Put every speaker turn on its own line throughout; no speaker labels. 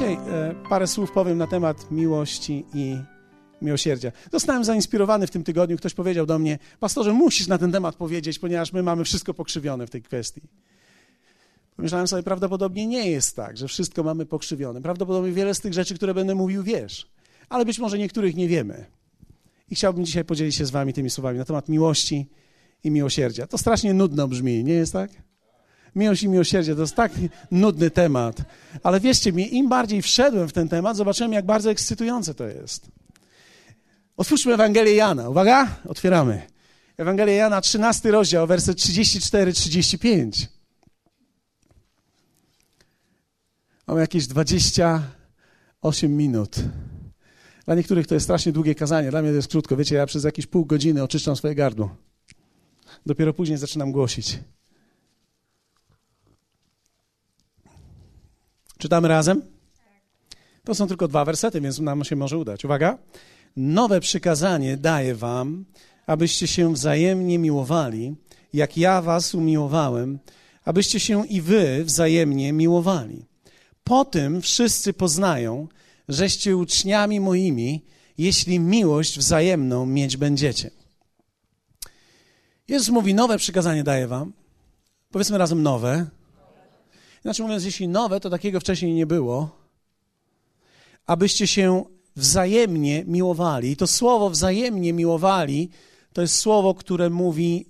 Dzisiaj e, parę słów powiem na temat miłości i miłosierdzia. Zostałem zainspirowany w tym tygodniu. Ktoś powiedział do mnie, pastorze, musisz na ten temat powiedzieć, ponieważ my mamy wszystko pokrzywione w tej kwestii. Pomyślałem sobie, prawdopodobnie nie jest tak, że wszystko mamy pokrzywione. Prawdopodobnie wiele z tych rzeczy, które będę mówił, wiesz, ale być może niektórych nie wiemy. I chciałbym dzisiaj podzielić się z wami tymi słowami na temat miłości i miłosierdzia. To strasznie nudno brzmi, nie jest tak? Miłość i miłosierdzie to jest tak nudny temat. Ale wierzcie mi, im bardziej wszedłem w ten temat, zobaczyłem, jak bardzo ekscytujące to jest. Otwórzmy Ewangelię Jana. Uwaga, otwieramy. Ewangelia Jana, 13 rozdział, werset 34-35. Mam jakieś 28 minut. Dla niektórych to jest strasznie długie kazanie, dla mnie to jest krótko. Wiecie, ja przez jakieś pół godziny oczyszczam swoje gardło. Dopiero później zaczynam głosić. Czytamy razem? To są tylko dwa wersety, więc nam się może udać. Uwaga. Nowe przykazanie daję wam, abyście się wzajemnie miłowali, jak ja was umiłowałem, abyście się i wy wzajemnie miłowali. Po tym wszyscy poznają, żeście uczniami moimi, jeśli miłość wzajemną mieć będziecie. Jezus mówi, nowe przykazanie daję wam. Powiedzmy razem nowe. Inaczej mówiąc, jeśli nowe, to takiego wcześniej nie było, abyście się wzajemnie miłowali. I to słowo wzajemnie miłowali to jest słowo, które mówi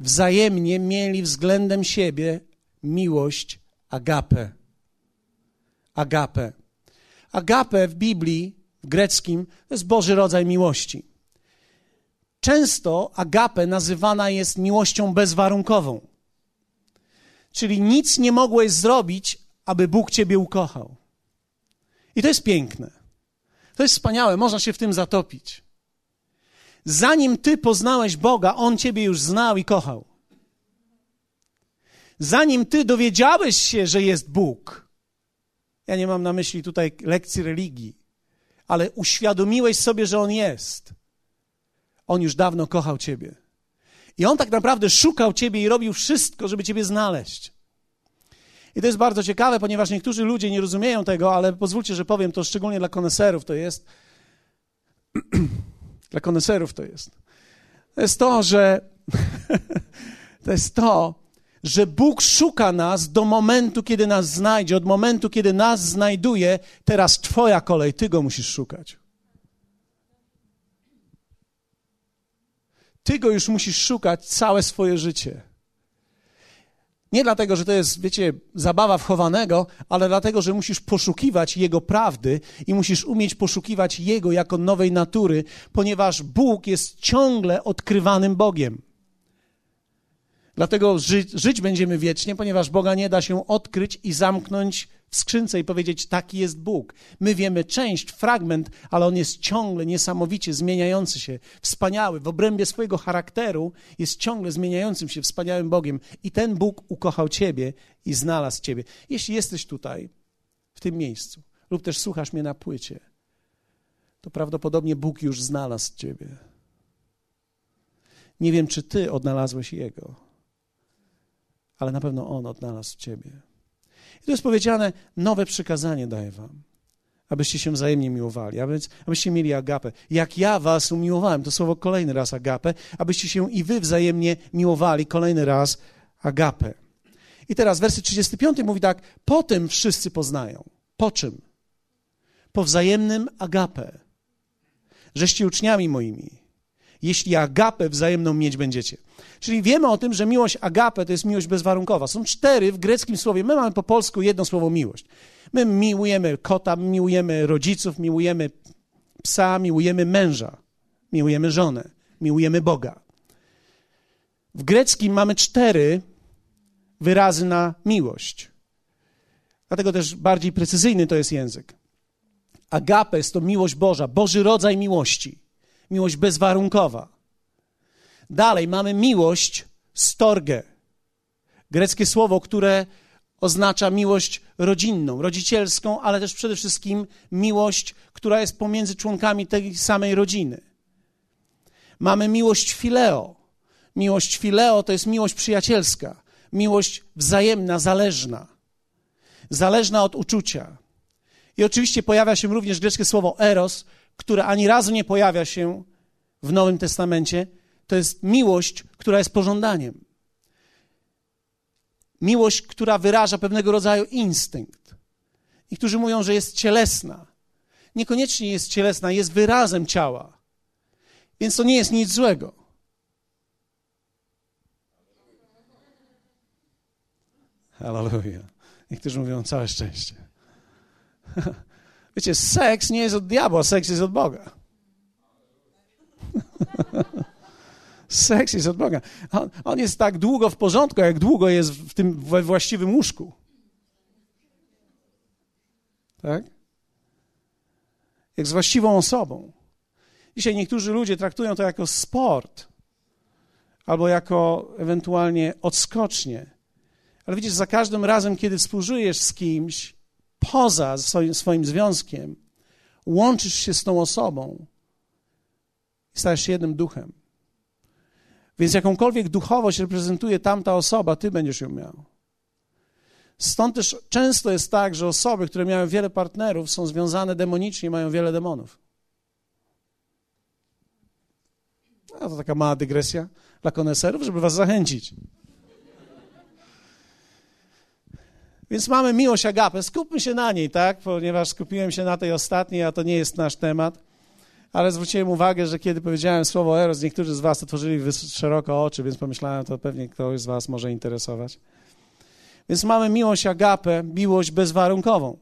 wzajemnie mieli względem siebie miłość agape. Agape. Agape w Biblii, w greckim, to jest Boży rodzaj miłości. Często agape nazywana jest miłością bezwarunkową. Czyli nic nie mogłeś zrobić, aby Bóg ciebie ukochał. I to jest piękne. To jest wspaniałe, można się w tym zatopić. Zanim ty poznałeś Boga, On ciebie już znał i kochał. Zanim ty dowiedziałeś się, że jest Bóg, ja nie mam na myśli tutaj lekcji religii, ale uświadomiłeś sobie, że On jest, On już dawno kochał ciebie. I On tak naprawdę szukał ciebie i robił wszystko, żeby ciebie znaleźć. I to jest bardzo ciekawe, ponieważ niektórzy ludzie nie rozumieją tego, ale pozwólcie, że powiem to szczególnie dla koneserów to jest. dla koneserów to jest. To jest to, że to jest to, że Bóg szuka nas do momentu, kiedy nas znajdzie, od momentu, kiedy nas znajduje, teraz Twoja kolej, Ty go musisz szukać. Ty go już musisz szukać całe swoje życie. Nie dlatego, że to jest, wiecie, zabawa wchowanego, ale dlatego, że musisz poszukiwać Jego prawdy i musisz umieć poszukiwać Jego jako nowej natury, ponieważ Bóg jest ciągle odkrywanym Bogiem. Dlatego ży żyć będziemy wiecznie, ponieważ Boga nie da się odkryć i zamknąć skrzynce i powiedzieć, taki jest Bóg. My wiemy część, fragment, ale on jest ciągle niesamowicie zmieniający się, wspaniały. W obrębie swojego charakteru jest ciągle zmieniającym się, wspaniałym Bogiem. I ten Bóg ukochał Ciebie i znalazł Ciebie. Jeśli jesteś tutaj, w tym miejscu, lub też słuchasz mnie na płycie, to prawdopodobnie Bóg już znalazł Ciebie. Nie wiem, czy Ty odnalazłeś Jego, ale na pewno On odnalazł Ciebie. I tu jest powiedziane, nowe przykazanie daję wam, abyście się wzajemnie miłowali, abyście mieli agapę. Jak ja was umiłowałem, to słowo kolejny raz agapę, abyście się i wy wzajemnie miłowali, kolejny raz agapę. I teraz werset 35 mówi tak, po tym wszyscy poznają. Po czym? Po wzajemnym agapę. Żeście uczniami moimi jeśli agapę wzajemną mieć będziecie. Czyli wiemy o tym, że miłość agape to jest miłość bezwarunkowa. Są cztery w greckim słowie. My mamy po polsku jedno słowo miłość. My miłujemy kota, miłujemy rodziców, miłujemy psa, miłujemy męża, miłujemy żonę, miłujemy Boga. W greckim mamy cztery wyrazy na miłość. Dlatego też bardziej precyzyjny to jest język. Agape jest to miłość Boża, Boży rodzaj miłości miłość bezwarunkowa. Dalej mamy miłość storge. Greckie słowo, które oznacza miłość rodzinną, rodzicielską, ale też przede wszystkim miłość, która jest pomiędzy członkami tej samej rodziny. Mamy miłość fileo. Miłość fileo to jest miłość przyjacielska, miłość wzajemna, zależna, zależna od uczucia. I oczywiście pojawia się również greckie słowo eros, które ani razu nie pojawia się w Nowym Testamencie. To jest miłość, która jest pożądaniem. Miłość, która wyraża pewnego rodzaju instynkt. Niektórzy mówią, że jest cielesna. Niekoniecznie jest cielesna, jest wyrazem ciała. Więc to nie jest nic złego. Hallelujah. Niektórzy mówią całe szczęście. Wiecie, seks nie jest od diabła, seks jest od Boga. Seks jest od Boga. On, on, jest tak długo w porządku, jak długo jest w tym we właściwym łóżku. Tak? Jak z właściwą osobą. Dzisiaj niektórzy ludzie traktują to jako sport albo jako ewentualnie odskocznie. Ale widzisz, za każdym razem, kiedy współżyjesz z kimś poza swoim, swoim związkiem, łączysz się z tą osobą i stajesz się jednym duchem. Więc jakąkolwiek duchowość reprezentuje tamta osoba, ty będziesz ją miał. Stąd też często jest tak, że osoby, które miały wiele partnerów, są związane demonicznie, mają wiele demonów. A to taka mała dygresja dla koneserów, żeby was zachęcić. Więc mamy miłość agapę. Skupmy się na niej, tak? Ponieważ skupiłem się na tej ostatniej, a to nie jest nasz temat. Ale zwróciłem uwagę, że kiedy powiedziałem słowo eros, niektórzy z was otworzyli szeroko oczy, więc pomyślałem, to pewnie ktoś z was może interesować. Więc mamy miłość agapę, miłość bezwarunkową.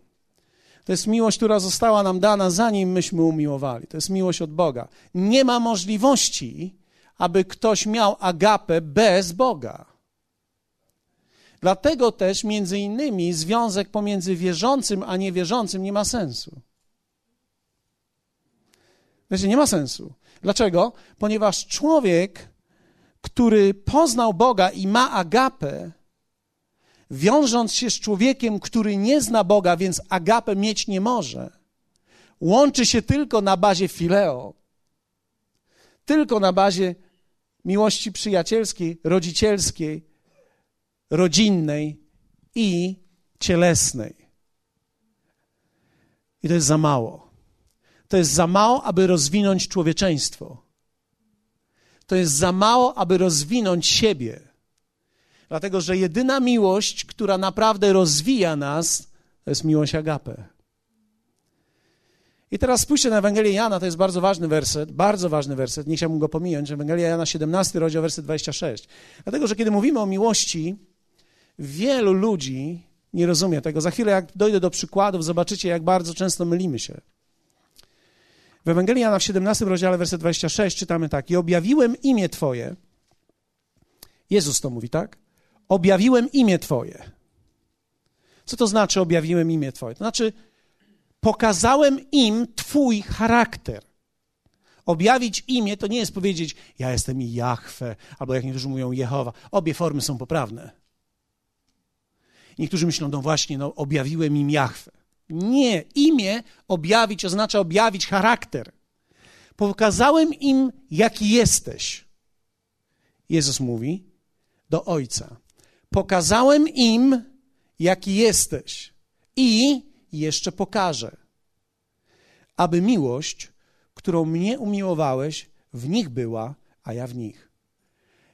To jest miłość, która została nam dana, zanim myśmy umiłowali. To jest miłość od Boga. Nie ma możliwości, aby ktoś miał agapę bez Boga. Dlatego też, między innymi, związek pomiędzy wierzącym a niewierzącym nie ma sensu. Wiecie, nie ma sensu. Dlaczego? Ponieważ człowiek, który poznał Boga i ma agapę, wiążąc się z człowiekiem, który nie zna Boga, więc agapę mieć nie może, łączy się tylko na bazie fileo, tylko na bazie miłości przyjacielskiej, rodzicielskiej, rodzinnej i cielesnej. I to jest za mało. To jest za mało, aby rozwinąć człowieczeństwo. To jest za mało, aby rozwinąć siebie. Dlatego, że jedyna miłość, która naprawdę rozwija nas, to jest miłość agape. I teraz spójrzcie na Ewangelię Jana, to jest bardzo ważny werset, bardzo ważny werset, nie chciałbym go pominąć. Ewangelia Jana, 17 rozdział, werset 26. Dlatego, że kiedy mówimy o miłości, wielu ludzi nie rozumie tego. Za chwilę, jak dojdę do przykładów, zobaczycie, jak bardzo często mylimy się. W Ewangelii Jana w 17 rozdziale, werset 26 czytamy tak. I objawiłem imię Twoje. Jezus to mówi, tak? objawiłem imię Twoje. Co to znaczy objawiłem imię Twoje? To znaczy pokazałem im Twój charakter. Objawić imię to nie jest powiedzieć, ja jestem Jahwe, albo jak niektórzy mówią Jehowa. Obie formy są poprawne. Niektórzy myślą, no właśnie, no objawiłem im Jahwe. Nie, imię objawić oznacza objawić charakter. Pokazałem im, jaki jesteś. Jezus mówi do Ojca. Pokazałem im, jaki jesteś i jeszcze pokażę, aby miłość, którą mnie umiłowałeś, w nich była, a ja w nich.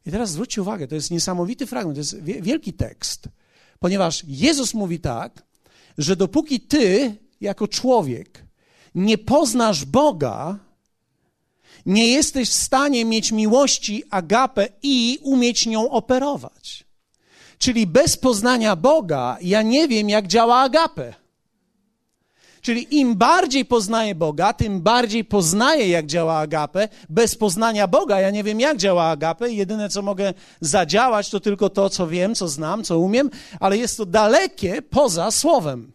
I teraz zwróćcie uwagę, to jest niesamowity fragment, to jest wielki tekst, ponieważ Jezus mówi tak, że dopóki ty, jako człowiek, nie poznasz Boga, nie jesteś w stanie mieć miłości, agapę i umieć nią operować. Czyli bez poznania Boga ja nie wiem, jak działa agape. Czyli im bardziej poznaję Boga, tym bardziej poznaję, jak działa agape. Bez poznania Boga ja nie wiem, jak działa agape. Jedyne, co mogę zadziałać, to tylko to, co wiem, co znam, co umiem, ale jest to dalekie poza słowem.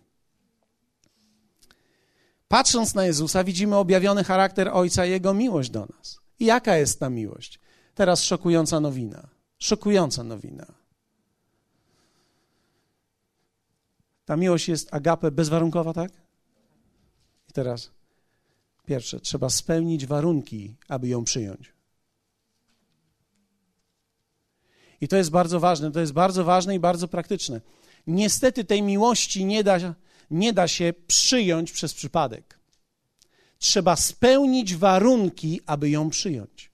Patrząc na Jezusa, widzimy objawiony charakter Ojca i Jego miłość do nas. I jaka jest ta miłość? Teraz szokująca nowina. Szokująca nowina. Ta miłość jest agape bezwarunkowa, tak? Teraz pierwsze, trzeba spełnić warunki, aby ją przyjąć. I to jest bardzo ważne, to jest bardzo ważne i bardzo praktyczne. Niestety tej miłości nie da, nie da się przyjąć przez przypadek. Trzeba spełnić warunki, aby ją przyjąć.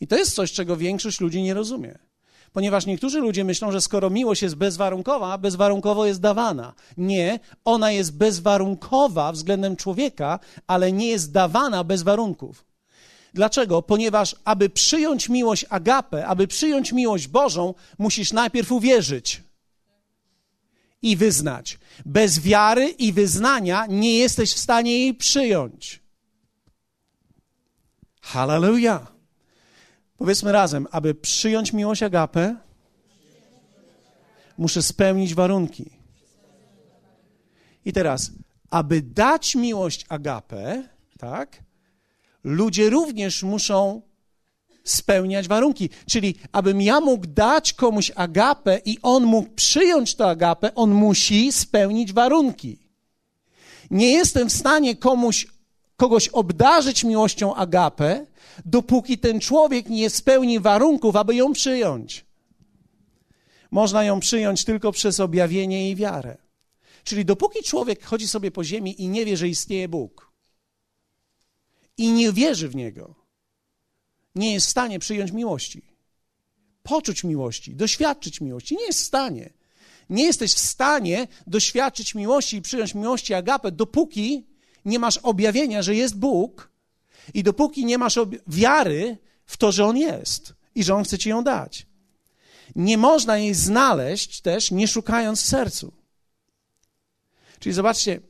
I to jest coś, czego większość ludzi nie rozumie. Ponieważ niektórzy ludzie myślą, że skoro miłość jest bezwarunkowa, bezwarunkowo jest dawana. Nie, ona jest bezwarunkowa względem człowieka, ale nie jest dawana bez warunków. Dlaczego? Ponieważ, aby przyjąć miłość agapę, aby przyjąć miłość Bożą, musisz najpierw uwierzyć i wyznać. Bez wiary i wyznania nie jesteś w stanie jej przyjąć. Hallelujah. Powiedzmy razem, aby przyjąć miłość agapę, muszę spełnić warunki. I teraz, aby dać miłość agapę, tak, ludzie również muszą spełniać warunki. Czyli, abym ja mógł dać komuś agapę i on mógł przyjąć tę agapę, on musi spełnić warunki. Nie jestem w stanie komuś, kogoś obdarzyć miłością agapę, dopóki ten człowiek nie spełni warunków, aby ją przyjąć. Można ją przyjąć tylko przez objawienie i wiarę. Czyli dopóki człowiek chodzi sobie po ziemi i nie wie, że istnieje Bóg i nie wierzy w Niego, nie jest w stanie przyjąć miłości, poczuć miłości, doświadczyć miłości. Nie jest w stanie. Nie jesteś w stanie doświadczyć miłości i przyjąć miłości agapę, dopóki nie masz objawienia, że jest Bóg i dopóki nie masz wiary w to, że On jest i że On chce ci ją dać. Nie można jej znaleźć też, nie szukając w sercu. Czyli zobaczcie,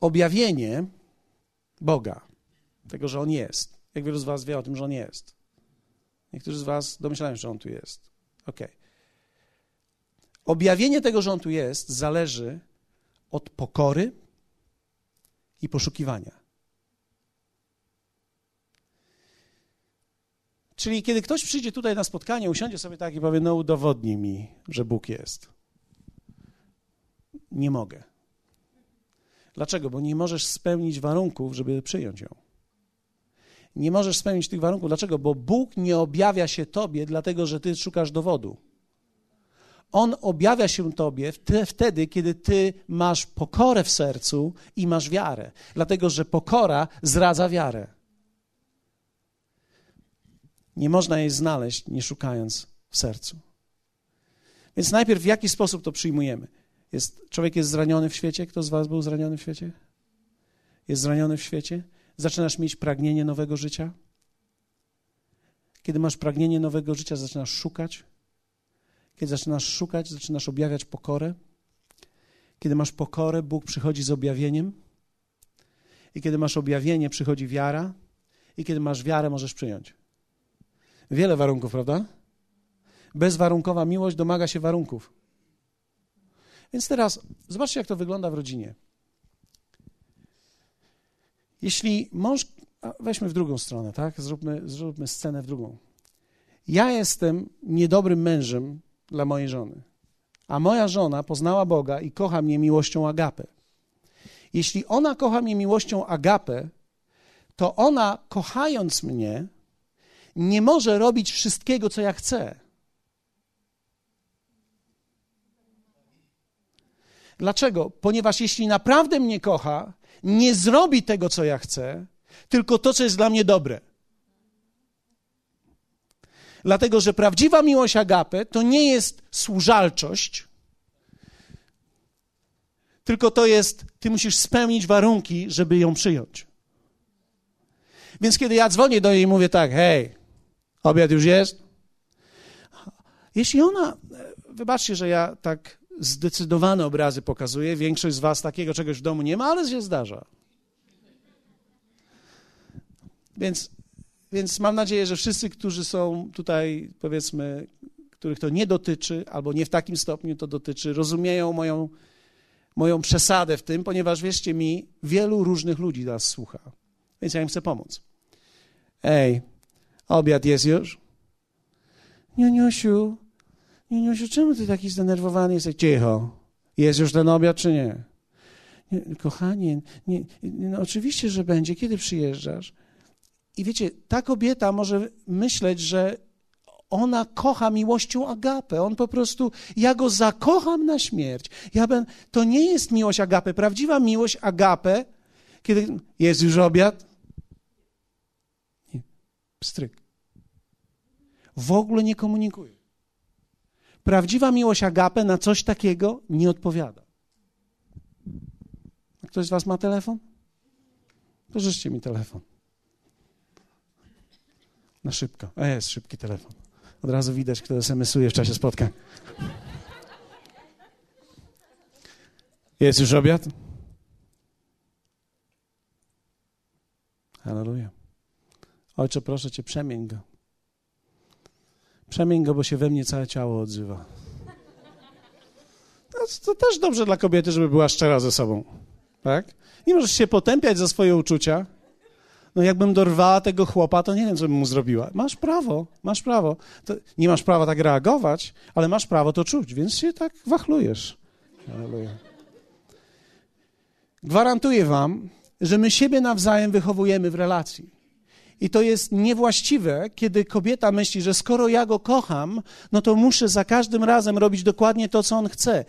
objawienie Boga, tego, że On jest. Jak wielu z Was wie o tym, że On jest? Niektórzy z Was domyślają się, że On tu jest. Ok. Objawienie tego, że On tu jest, zależy od pokory i poszukiwania. Czyli kiedy ktoś przyjdzie tutaj na spotkanie, usiądzie sobie tak i powie, no udowodnij mi, że Bóg jest. Nie mogę. Dlaczego? Bo nie możesz spełnić warunków, żeby przyjąć ją. Nie możesz spełnić tych warunków. Dlaczego? Bo Bóg nie objawia się tobie, dlatego że ty szukasz dowodu. On objawia się tobie wtedy, kiedy ty masz pokorę w sercu i masz wiarę. Dlatego, że pokora zradza wiarę. Nie można jej znaleźć, nie szukając w sercu. Więc najpierw w jaki sposób to przyjmujemy? Jest, człowiek jest zraniony w świecie? Kto z Was był zraniony w świecie? Jest zraniony w świecie? Zaczynasz mieć pragnienie nowego życia? Kiedy masz pragnienie nowego życia, zaczynasz szukać. Kiedy zaczynasz szukać, zaczynasz objawiać pokorę. Kiedy masz pokorę, Bóg przychodzi z objawieniem. I kiedy masz objawienie, przychodzi wiara. I kiedy masz wiarę, możesz przyjąć. Wiele warunków, prawda? Bezwarunkowa miłość domaga się warunków. Więc teraz zobaczcie, jak to wygląda w rodzinie. Jeśli mąż. Weźmy w drugą stronę, tak? Zróbmy, zróbmy scenę w drugą. Ja jestem niedobrym mężem dla mojej żony, a moja żona poznała Boga i kocha mnie miłością agapę. Jeśli ona kocha mnie miłością agapę, to ona, kochając mnie, nie może robić wszystkiego, co ja chcę. Dlaczego? Ponieważ jeśli naprawdę mnie kocha, nie zrobi tego, co ja chcę, tylko to, co jest dla mnie dobre. Dlatego, że prawdziwa miłość agape to nie jest służalczość, tylko to jest, ty musisz spełnić warunki, żeby ją przyjąć. Więc kiedy ja dzwonię do niej i mówię tak, hej, Obiad już jest? Jeśli ona, wybaczcie, że ja tak zdecydowane obrazy pokazuję, większość z was takiego czegoś w domu nie ma, ale się zdarza. Więc, więc mam nadzieję, że wszyscy, którzy są tutaj, powiedzmy, których to nie dotyczy, albo nie w takim stopniu to dotyczy, rozumieją moją, moją przesadę w tym, ponieważ wierzcie mi, wielu różnych ludzi nas słucha. Więc ja im chcę pomóc. Ej, Obiad jest już? Nioniosiu, Nioniosiu, czemu ty taki zdenerwowany jesteś? Cicho. Jest już ten obiad, czy nie? nie kochanie, nie, no oczywiście, że będzie. Kiedy przyjeżdżasz? I wiecie, ta kobieta może myśleć, że ona kocha miłością agapę. On po prostu, ja go zakocham na śmierć. Ja ben, to nie jest miłość agapę. Prawdziwa miłość agapę, kiedy jest już obiad, nie, pstryk. W ogóle nie komunikuje. Prawdziwa miłość agapę na coś takiego nie odpowiada. Ktoś z was ma telefon? Pożyczcie mi telefon. Na szybko. A jest szybki telefon. Od razu widać, kto SMS-uje w czasie spotkań. Jest już obiad? Halleluja. Ojcze, proszę Cię, przemień go. Przemień go, bo się we mnie całe ciało odzywa. To, to też dobrze dla kobiety, żeby była szczera ze sobą. Tak? Nie możesz się potępiać za swoje uczucia. No jakbym dorwała tego chłopa, to nie wiem, co bym mu zrobiła. Masz prawo, masz prawo. To nie masz prawa tak reagować, ale masz prawo to czuć, więc się tak wachlujesz. Gwarantuję wam, że my siebie nawzajem wychowujemy w relacji. I to jest niewłaściwe, kiedy kobieta myśli, że skoro ja go kocham, no to muszę za każdym razem robić dokładnie to, co on chce.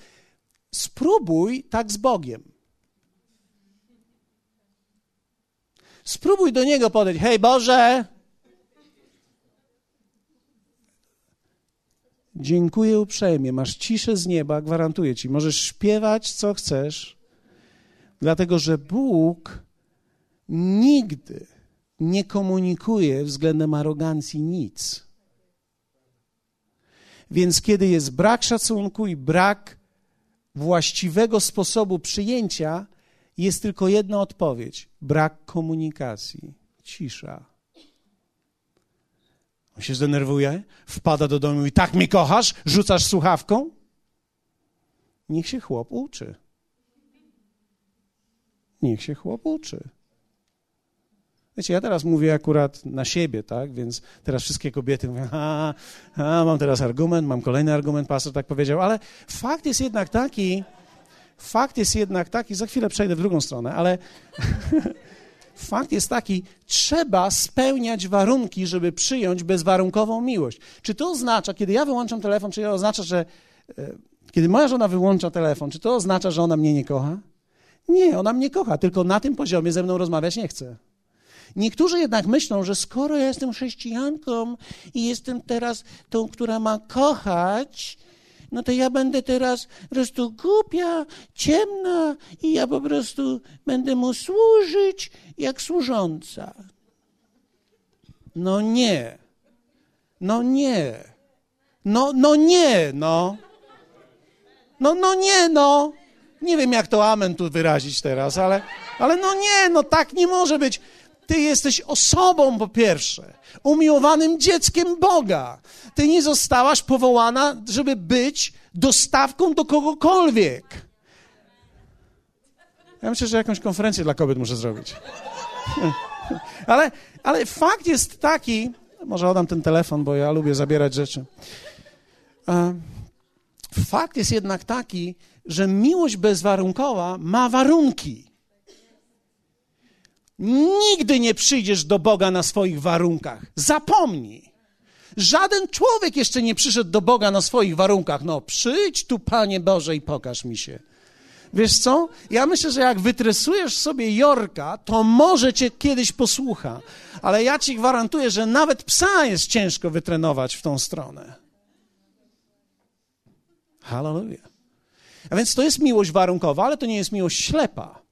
Spróbuj tak z Bogiem. Spróbuj do niego podejść. Hej Boże! Dziękuję uprzejmie. Masz ciszę z nieba, gwarantuję ci. Możesz śpiewać, co chcesz, dlatego że Bóg nigdy nie komunikuje względem arogancji nic. Więc kiedy jest brak szacunku i brak właściwego sposobu przyjęcia, jest tylko jedna odpowiedź: brak komunikacji, cisza. On się zdenerwuje, wpada do domu i tak mnie kochasz, rzucasz słuchawką? Niech się chłop uczy. Niech się chłop uczy. Wiecie, ja teraz mówię akurat na siebie, tak? Więc teraz wszystkie kobiety mówią, a, a, mam teraz argument, mam kolejny argument, pastor tak powiedział, ale fakt jest jednak taki, fakt jest jednak taki, za chwilę przejdę w drugą stronę, ale fakt jest taki, trzeba spełniać warunki, żeby przyjąć bezwarunkową miłość. Czy to oznacza, kiedy ja wyłączam telefon, czy to oznacza, że e, kiedy moja żona wyłącza telefon, czy to oznacza, że ona mnie nie kocha? Nie, ona mnie kocha, tylko na tym poziomie ze mną rozmawiać nie chce. Niektórzy jednak myślą, że skoro ja jestem chrześcijanką i jestem teraz tą, która ma kochać, no to ja będę teraz po prostu głupia, ciemna i ja po prostu będę mu służyć jak służąca. No nie. No nie. No, no nie, no. No, no nie, no. Nie wiem, jak to amen tu wyrazić teraz, ale, ale no nie, no tak nie może być. Ty jesteś osobą, po pierwsze, umiłowanym dzieckiem Boga. Ty nie zostałaś powołana, żeby być dostawką do kogokolwiek. Ja myślę, że jakąś konferencję dla kobiet muszę zrobić. ale, ale fakt jest taki, może oddam ten telefon, bo ja lubię zabierać rzeczy. Fakt jest jednak taki, że miłość bezwarunkowa ma warunki. Nigdy nie przyjdziesz do Boga na swoich warunkach. Zapomnij. Żaden człowiek jeszcze nie przyszedł do Boga na swoich warunkach. No, przyjdź tu, Panie Boże, i pokaż mi się. Wiesz co? Ja myślę, że jak wytresujesz sobie Jorka, to może cię kiedyś posłucha. Ale ja ci gwarantuję, że nawet psa jest ciężko wytrenować w tą stronę. Hallelujah. A więc to jest miłość warunkowa, ale to nie jest miłość ślepa.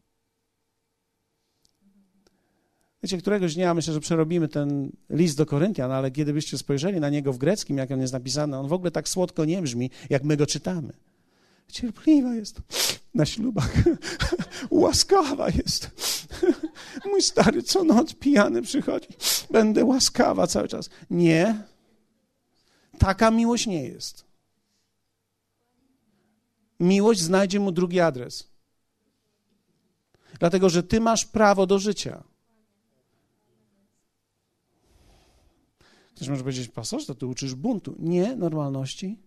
Wiecie, któregoś dnia myślę, że przerobimy ten list do Koryntian, ale kiedy byście spojrzeli na niego w greckim, jak on jest napisany, on w ogóle tak słodko nie brzmi, jak my go czytamy. Cierpliwa jest na ślubach, łaskawa jest. Mój stary co noc pijany przychodzi, będę łaskawa cały czas. Nie, taka miłość nie jest. Miłość znajdzie mu drugi adres. Dlatego, że ty masz prawo do życia. Ktoś może powiedzieć, pastor, to ty uczysz buntu. Nie, normalności.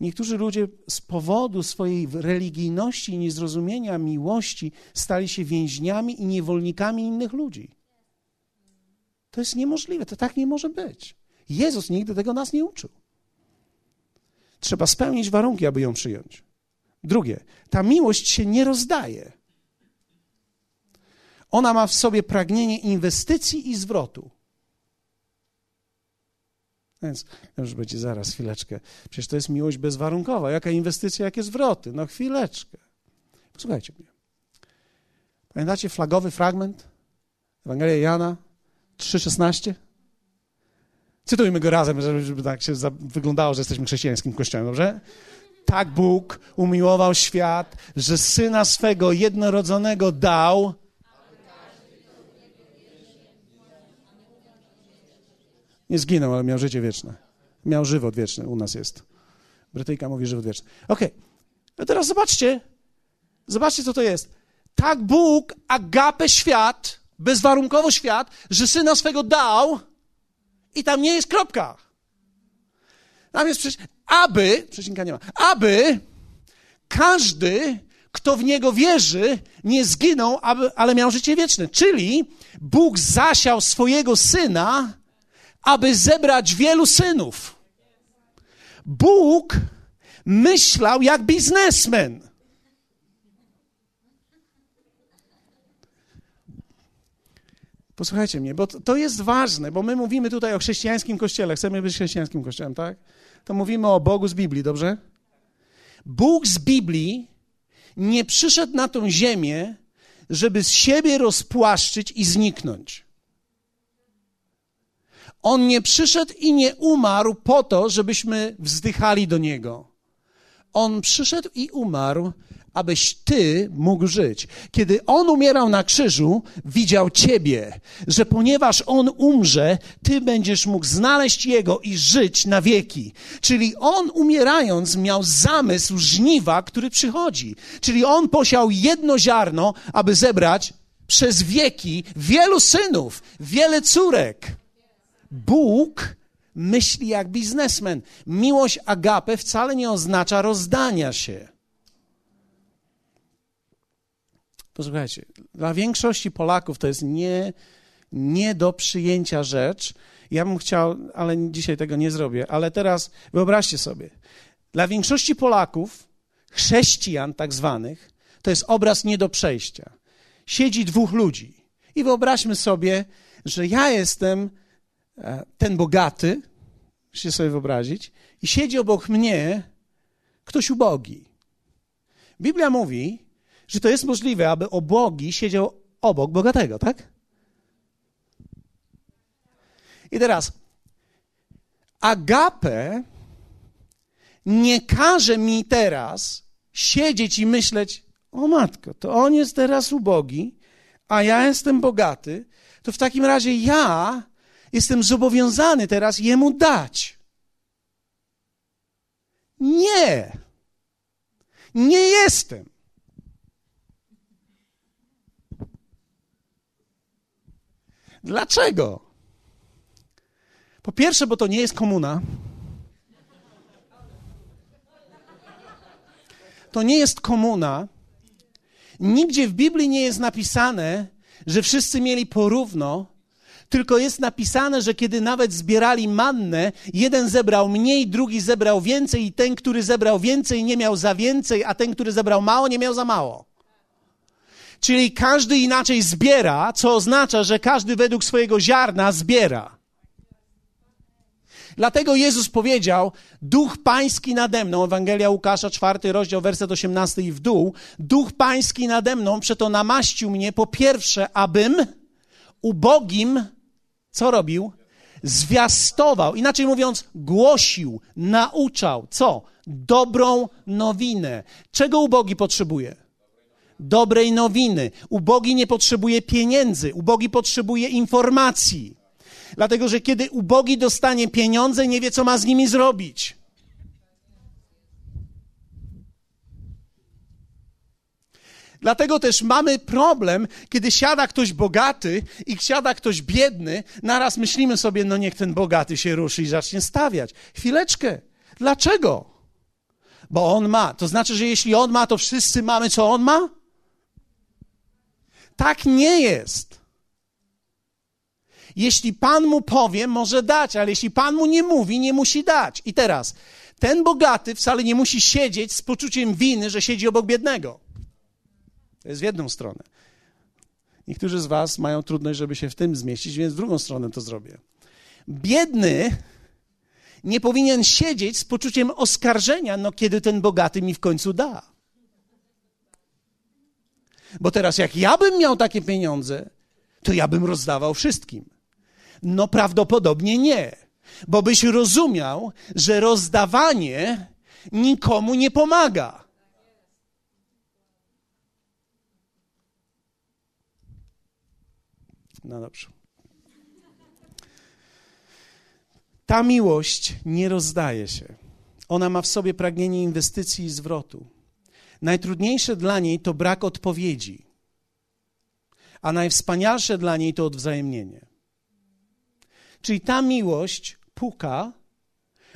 Niektórzy ludzie z powodu swojej religijności i niezrozumienia miłości stali się więźniami i niewolnikami innych ludzi. To jest niemożliwe, to tak nie może być. Jezus nigdy tego nas nie uczył. Trzeba spełnić warunki, aby ją przyjąć. Drugie, ta miłość się nie rozdaje. Ona ma w sobie pragnienie inwestycji i zwrotu. Więc już będzie zaraz, chwileczkę. Przecież to jest miłość bezwarunkowa. Jaka inwestycja, jakie zwroty? No chwileczkę. Posłuchajcie mnie. Pamiętacie flagowy fragment? Ewangelia Jana 3,16? Cytujmy go razem, żeby tak się wyglądało, że jesteśmy chrześcijańskim kościołem, dobrze? Tak Bóg umiłował świat, że Syna swego jednorodzonego dał, Nie zginął, ale miał życie wieczne. Miał żywot wieczny, u nas jest. Brytyjka mówi żywot wieczny. Okej, okay. no teraz zobaczcie, zobaczcie, co to jest. Tak Bóg agapę świat, bezwarunkowo świat, że Syna swego dał i tam nie jest kropka. Tam jest przecież, aby, przecinka nie ma, aby każdy, kto w Niego wierzy, nie zginął, aby, ale miał życie wieczne. Czyli Bóg zasiał swojego Syna aby zebrać wielu synów. Bóg myślał jak biznesmen. Posłuchajcie mnie, bo to jest ważne, bo my mówimy tutaj o chrześcijańskim kościele, chcemy być chrześcijańskim kościołem, tak? To mówimy o Bogu z Biblii, dobrze? Bóg z Biblii nie przyszedł na tą ziemię, żeby z siebie rozpłaszczyć i zniknąć. On nie przyszedł i nie umarł po to, żebyśmy wzdychali do Niego. On przyszedł i umarł, abyś Ty mógł żyć. Kiedy On umierał na krzyżu, widział Ciebie, że ponieważ On umrze, Ty będziesz mógł znaleźć Jego i żyć na wieki. Czyli On umierając miał zamysł żniwa, który przychodzi. Czyli On posiał jedno ziarno, aby zebrać przez wieki wielu synów, wiele córek. Bóg myśli jak biznesmen. Miłość agape wcale nie oznacza rozdania się. Posłuchajcie, dla większości Polaków to jest nie, nie do przyjęcia rzecz. Ja bym chciał, ale dzisiaj tego nie zrobię, ale teraz wyobraźcie sobie. Dla większości Polaków, chrześcijan tak zwanych, to jest obraz nie do przejścia. Siedzi dwóch ludzi i wyobraźmy sobie, że ja jestem ten bogaty, musicie sobie wyobrazić, i siedzi obok mnie ktoś ubogi. Biblia mówi, że to jest możliwe, aby obogi siedział obok bogatego, tak? I teraz, agape nie każe mi teraz siedzieć i myśleć, o matko, to on jest teraz ubogi, a ja jestem bogaty, to w takim razie ja jestem zobowiązany teraz jemu dać. Nie. Nie jestem. Dlaczego? Po pierwsze, bo to nie jest komuna. To nie jest komuna. Nigdzie w Biblii nie jest napisane, że wszyscy mieli porówno tylko jest napisane, że kiedy nawet zbierali mannę, jeden zebrał mniej, drugi zebrał więcej i ten, który zebrał więcej, nie miał za więcej, a ten, który zebrał mało, nie miał za mało. Czyli każdy inaczej zbiera, co oznacza, że każdy według swojego ziarna zbiera. Dlatego Jezus powiedział, Duch Pański nade mną, Ewangelia Łukasza, czwarty rozdział, werset 18 i w dół, Duch Pański nade mną, przeto namaścił mnie po pierwsze, abym ubogim co robił? Zwiastował, inaczej mówiąc, głosił, nauczał. Co? Dobrą nowinę. Czego ubogi potrzebuje? Dobrej nowiny. Ubogi nie potrzebuje pieniędzy, ubogi potrzebuje informacji. Dlatego, że kiedy ubogi dostanie pieniądze, nie wie, co ma z nimi zrobić. Dlatego też mamy problem, kiedy siada ktoś bogaty i siada ktoś biedny, naraz myślimy sobie, no niech ten bogaty się ruszy i zacznie stawiać. Chwileczkę. Dlaczego? Bo on ma. To znaczy, że jeśli on ma, to wszyscy mamy, co on ma? Tak nie jest. Jeśli Pan mu powie, może dać, ale jeśli Pan mu nie mówi, nie musi dać. I teraz, ten bogaty wcale nie musi siedzieć z poczuciem winy, że siedzi obok biednego. To jest w jedną stronę. Niektórzy z Was mają trudność, żeby się w tym zmieścić, więc w drugą stronę to zrobię. Biedny nie powinien siedzieć z poczuciem oskarżenia, no kiedy ten bogaty mi w końcu da. Bo teraz, jak ja bym miał takie pieniądze, to ja bym rozdawał wszystkim. No prawdopodobnie nie, bo byś rozumiał, że rozdawanie nikomu nie pomaga. No dobrze. Ta miłość nie rozdaje się. Ona ma w sobie pragnienie inwestycji i zwrotu. Najtrudniejsze dla niej to brak odpowiedzi, a najwspanialsze dla niej to odwzajemnienie. Czyli ta miłość puka,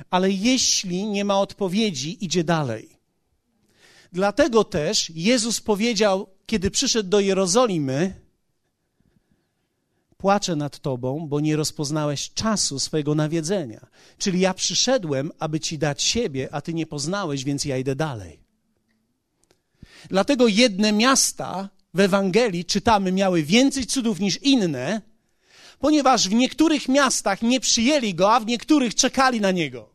ale jeśli nie ma odpowiedzi, idzie dalej. Dlatego też Jezus powiedział, kiedy przyszedł do Jerozolimy, płaczę nad tobą, bo nie rozpoznałeś czasu swojego nawiedzenia. Czyli ja przyszedłem, aby ci dać siebie, a ty nie poznałeś, więc ja idę dalej. Dlatego jedne miasta w Ewangelii czytamy miały więcej cudów niż inne, ponieważ w niektórych miastach nie przyjęli go, a w niektórych czekali na niego.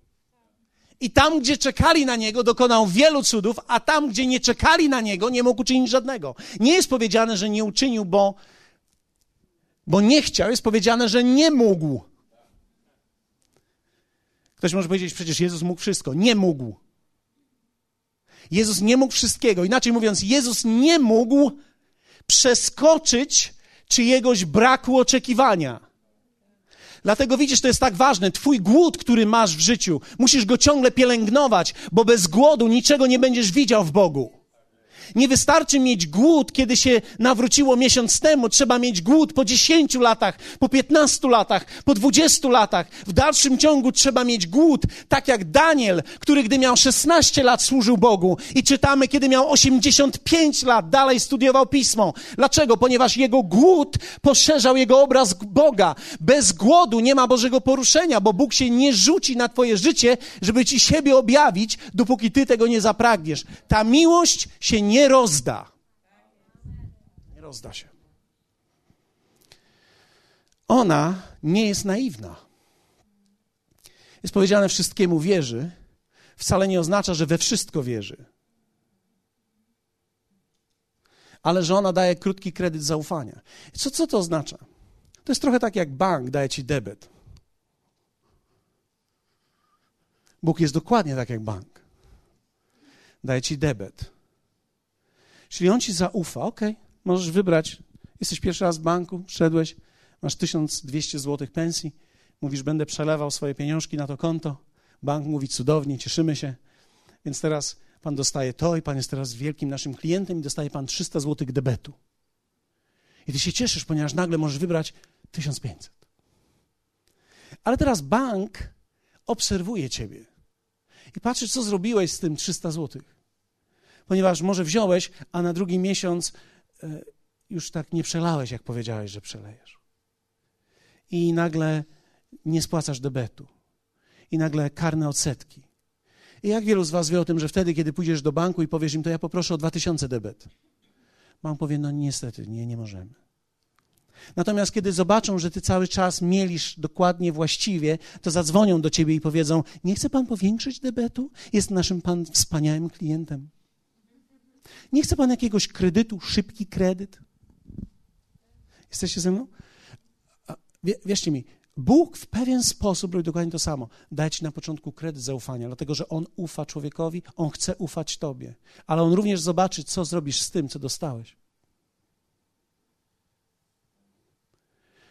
I tam, gdzie czekali na niego, dokonał wielu cudów, a tam, gdzie nie czekali na niego, nie mógł uczynić żadnego. Nie jest powiedziane, że nie uczynił, bo bo nie chciał, jest powiedziane, że nie mógł. Ktoś może powiedzieć, przecież Jezus mógł wszystko. Nie mógł. Jezus nie mógł wszystkiego. Inaczej mówiąc, Jezus nie mógł przeskoczyć czyjegoś braku oczekiwania. Dlatego widzisz, to jest tak ważne. Twój głód, który masz w życiu, musisz go ciągle pielęgnować, bo bez głodu niczego nie będziesz widział w Bogu. Nie wystarczy mieć głód, kiedy się nawróciło miesiąc temu. Trzeba mieć głód po 10 latach, po 15 latach, po 20 latach. W dalszym ciągu trzeba mieć głód, tak jak Daniel, który gdy miał 16 lat służył Bogu i czytamy, kiedy miał 85 lat, dalej studiował pismo. Dlaczego? Ponieważ jego głód poszerzał jego obraz Boga. Bez głodu nie ma Bożego poruszenia, bo Bóg się nie rzuci na twoje życie, żeby ci siebie objawić, dopóki ty tego nie zapragniesz. Ta miłość się nie nie rozda. Nie rozda się. Ona nie jest naiwna. Jest powiedziane, wszystkiemu wierzy, wcale nie oznacza, że we wszystko wierzy. Ale że ona daje krótki kredyt zaufania. Co, co to oznacza? To jest trochę tak, jak bank daje ci debet. Bóg jest dokładnie tak jak bank. Daje ci debet. Czyli on ci zaufa, ok, możesz wybrać. Jesteś pierwszy raz w banku, szedłeś, masz 1200 zł pensji, mówisz, będę przelewał swoje pieniążki na to konto. Bank mówi, cudownie, cieszymy się. Więc teraz pan dostaje to i pan jest teraz wielkim naszym klientem i dostaje pan 300 zł debetu. I ty się cieszysz, ponieważ nagle możesz wybrać 1500. Ale teraz bank obserwuje ciebie i patrzy, co zrobiłeś z tym 300 złotych ponieważ może wziąłeś, a na drugi miesiąc e, już tak nie przelałeś, jak powiedziałeś, że przelejesz. I nagle nie spłacasz debetu. I nagle karne odsetki. I jak wielu z Was wie o tym, że wtedy, kiedy pójdziesz do banku i powiesz im, to ja poproszę o 2000 debet. Bank powie, no niestety, nie, nie możemy. Natomiast kiedy zobaczą, że ty cały czas mielisz dokładnie właściwie, to zadzwonią do ciebie i powiedzą: Nie chce pan powiększyć debetu? Jest naszym pan wspaniałym klientem. Nie chce pan jakiegoś kredytu, szybki kredyt? Jesteście ze mną? Wierzcie mi, Bóg w pewien sposób robi dokładnie to samo. Daje ci na początku kredyt zaufania, dlatego że On ufa człowiekowi, On chce ufać Tobie, ale On również zobaczy, co zrobisz z tym, co dostałeś.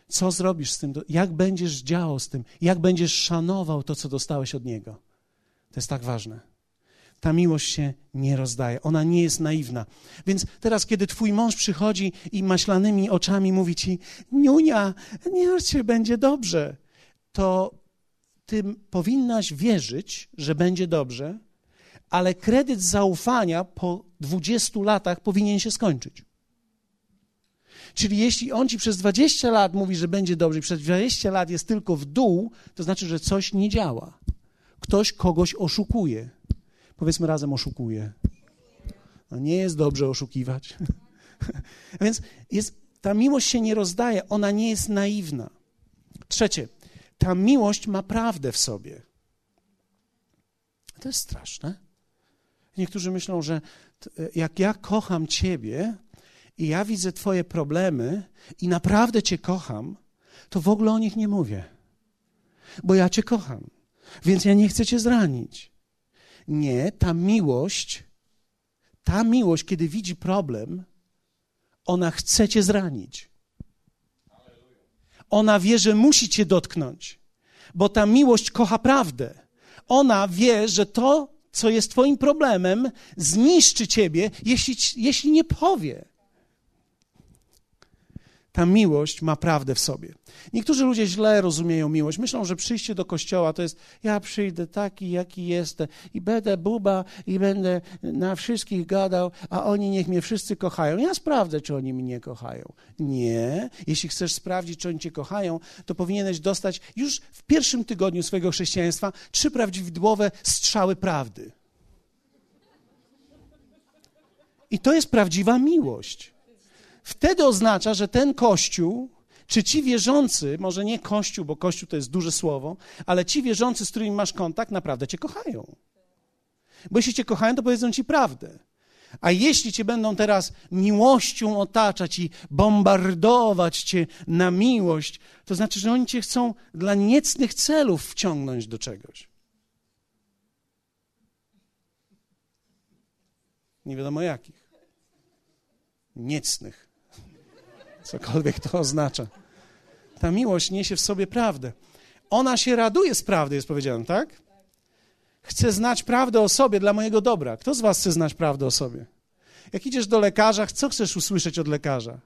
Co zrobisz z tym, jak będziesz działał z tym, jak będziesz szanował to, co dostałeś od Niego. To jest tak ważne ta miłość się nie rozdaje. Ona nie jest naiwna. Więc teraz, kiedy twój mąż przychodzi i maślanymi oczami mówi ci, Niunia, nie się, będzie dobrze, to ty powinnaś wierzyć, że będzie dobrze, ale kredyt zaufania po 20 latach powinien się skończyć. Czyli jeśli on ci przez 20 lat mówi, że będzie dobrze i przez 20 lat jest tylko w dół, to znaczy, że coś nie działa. Ktoś kogoś oszukuje. Powiedzmy razem oszukuje. No nie jest dobrze oszukiwać. A więc jest, ta miłość się nie rozdaje, ona nie jest naiwna. Trzecie, ta miłość ma prawdę w sobie. To jest straszne. Niektórzy myślą, że jak ja kocham Ciebie i ja widzę Twoje problemy i naprawdę Cię kocham, to w ogóle o nich nie mówię, bo ja Cię kocham, więc ja nie chcę Cię zranić. Nie, ta miłość, ta miłość, kiedy widzi problem, ona chce Cię zranić. Ona wie, że musi Cię dotknąć, bo ta miłość kocha prawdę. Ona wie, że to, co jest Twoim problemem, zniszczy Ciebie, jeśli, jeśli nie powie. Ta miłość ma prawdę w sobie. Niektórzy ludzie źle rozumieją miłość. Myślą, że przyjście do kościoła to jest ja przyjdę taki, jaki jestem i będę buba i będę na wszystkich gadał, a oni niech mnie wszyscy kochają. Ja sprawdzę, czy oni mnie kochają. Nie. Jeśli chcesz sprawdzić, czy oni cię kochają, to powinieneś dostać już w pierwszym tygodniu swojego chrześcijaństwa trzy prawidłowe strzały prawdy. I to jest prawdziwa miłość. Wtedy oznacza, że ten kościół czy ci wierzący, może nie Kościół, bo Kościół to jest duże słowo, ale ci wierzący, z którymi masz kontakt, naprawdę cię kochają. Bo jeśli cię kochają, to powiedzą ci prawdę. A jeśli cię będą teraz miłością otaczać i bombardować cię na miłość, to znaczy, że oni cię chcą dla niecnych celów wciągnąć do czegoś. Nie wiadomo jakich. Niecnych. Cokolwiek to oznacza. Ta miłość niesie w sobie prawdę. Ona się raduje z prawdy, jest powiedziane, tak? Chcę znać prawdę o sobie dla mojego dobra. Kto z Was chce znać prawdę o sobie? Jak idziesz do lekarza, co chcesz usłyszeć od lekarza?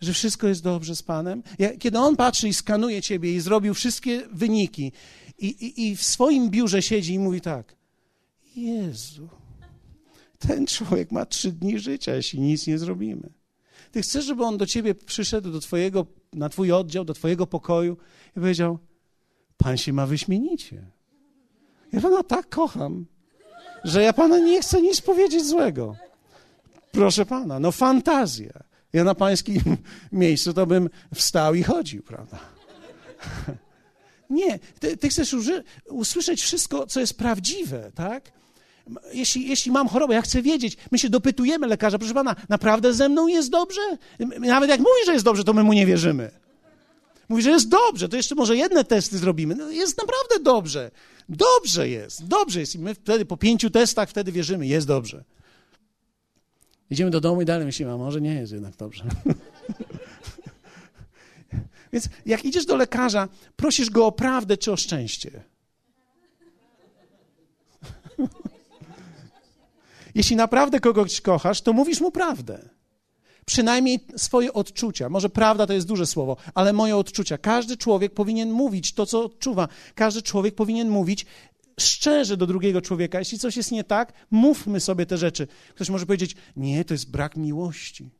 Że wszystko jest dobrze z Panem? Kiedy on patrzy i skanuje Ciebie i zrobił wszystkie wyniki i, i, i w swoim biurze siedzi i mówi tak, Jezu, ten człowiek ma trzy dni życia, jeśli nic nie zrobimy. Ty chcesz, żeby on do ciebie przyszedł, do twojego, na twój oddział, do twojego pokoju i powiedział, pan się ma wyśmienicie. Ja pana tak kocham, że ja pana nie chcę nic powiedzieć złego. Proszę pana, no fantazja. Ja na pańskim miejscu to bym wstał i chodził, prawda? Nie, ty, ty chcesz usłyszeć wszystko, co jest prawdziwe, tak? Jeśli, jeśli mam chorobę, ja chcę wiedzieć, my się dopytujemy lekarza, proszę pana, naprawdę ze mną jest dobrze? Nawet jak mówi, że jest dobrze, to my mu nie wierzymy. Mówi, że jest dobrze, to jeszcze może jedne testy zrobimy. No, jest naprawdę dobrze. Dobrze jest, dobrze jest. I my wtedy po pięciu testach wtedy wierzymy, jest dobrze. Idziemy do domu i dalej myślimy, a może nie jest jednak dobrze. Więc jak idziesz do lekarza, prosisz go o prawdę czy o szczęście. Jeśli naprawdę kogoś kochasz, to mówisz mu prawdę. Przynajmniej swoje odczucia. Może prawda to jest duże słowo, ale moje odczucia. Każdy człowiek powinien mówić to, co odczuwa. Każdy człowiek powinien mówić szczerze do drugiego człowieka. Jeśli coś jest nie tak, mówmy sobie te rzeczy. Ktoś może powiedzieć: Nie, to jest brak miłości.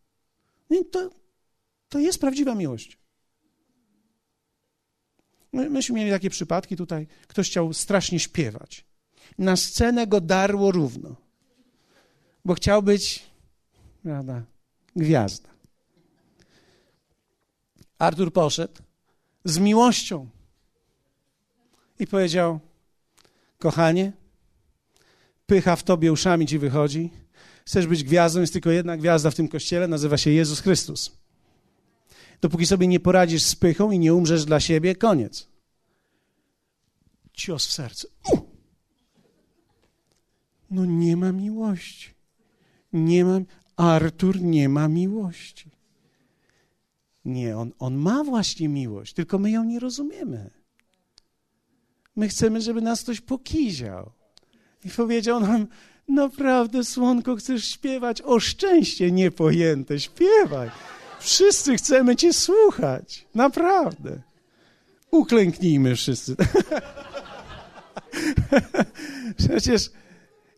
Nie, to, to jest prawdziwa miłość. My, myśmy mieli takie przypadki tutaj. Ktoś chciał strasznie śpiewać. Na scenę go darło równo bo chciał być prawda, gwiazda. Artur poszedł z miłością i powiedział: Kochanie, pycha w tobie uszami ci wychodzi. Chcesz być gwiazdą, jest tylko jedna gwiazda w tym kościele, nazywa się Jezus Chrystus. Dopóki sobie nie poradzisz z pychą i nie umrzesz dla siebie, koniec. Cios w serce. No nie ma miłości nie ma, Artur nie ma miłości. Nie, on, on ma właśnie miłość, tylko my ją nie rozumiemy. My chcemy, żeby nas ktoś pokiział. I powiedział nam, naprawdę, słonko, chcesz śpiewać? O szczęście niepojęte, śpiewaj. Wszyscy chcemy cię słuchać, naprawdę. Uklęknijmy wszyscy. Przecież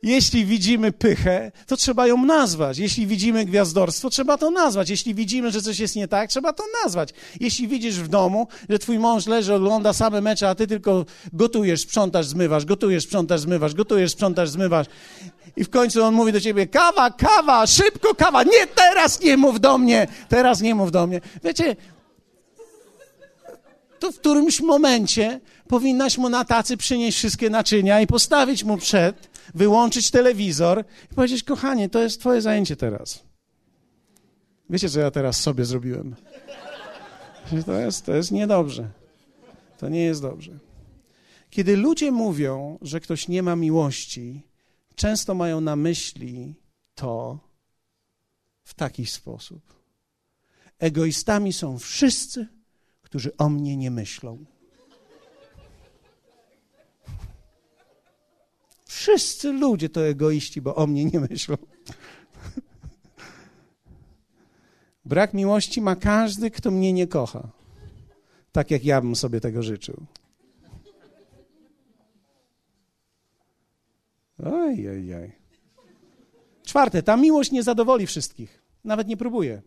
Jeśli widzimy pychę, to trzeba ją nazwać. Jeśli widzimy gwiazdorstwo, trzeba to nazwać. Jeśli widzimy, że coś jest nie tak, trzeba to nazwać. Jeśli widzisz w domu, że twój mąż leży, ogląda same mecze, a ty tylko gotujesz, sprzątasz, zmywasz, gotujesz, sprzątasz, zmywasz, gotujesz, sprzątasz, zmywasz. I w końcu on mówi do ciebie, kawa, kawa, szybko kawa. Nie, teraz nie mów do mnie, teraz nie mów do mnie. Wiecie, to w którymś momencie powinnaś mu na tacy przynieść wszystkie naczynia i postawić mu przed, wyłączyć telewizor i powiedzieć, kochanie, to jest twoje zajęcie teraz. Wiecie, co ja teraz sobie zrobiłem? To jest, to jest niedobrze. To nie jest dobrze. Kiedy ludzie mówią, że ktoś nie ma miłości, często mają na myśli to w taki sposób. Egoistami są wszyscy, którzy o mnie nie myślą. Wszyscy ludzie to egoiści, bo o mnie nie myślą. Brak miłości ma każdy, kto mnie nie kocha. Tak jak ja bym sobie tego życzył. Oj, oj, oj. Czwarte, ta miłość nie zadowoli wszystkich. Nawet nie próbuje.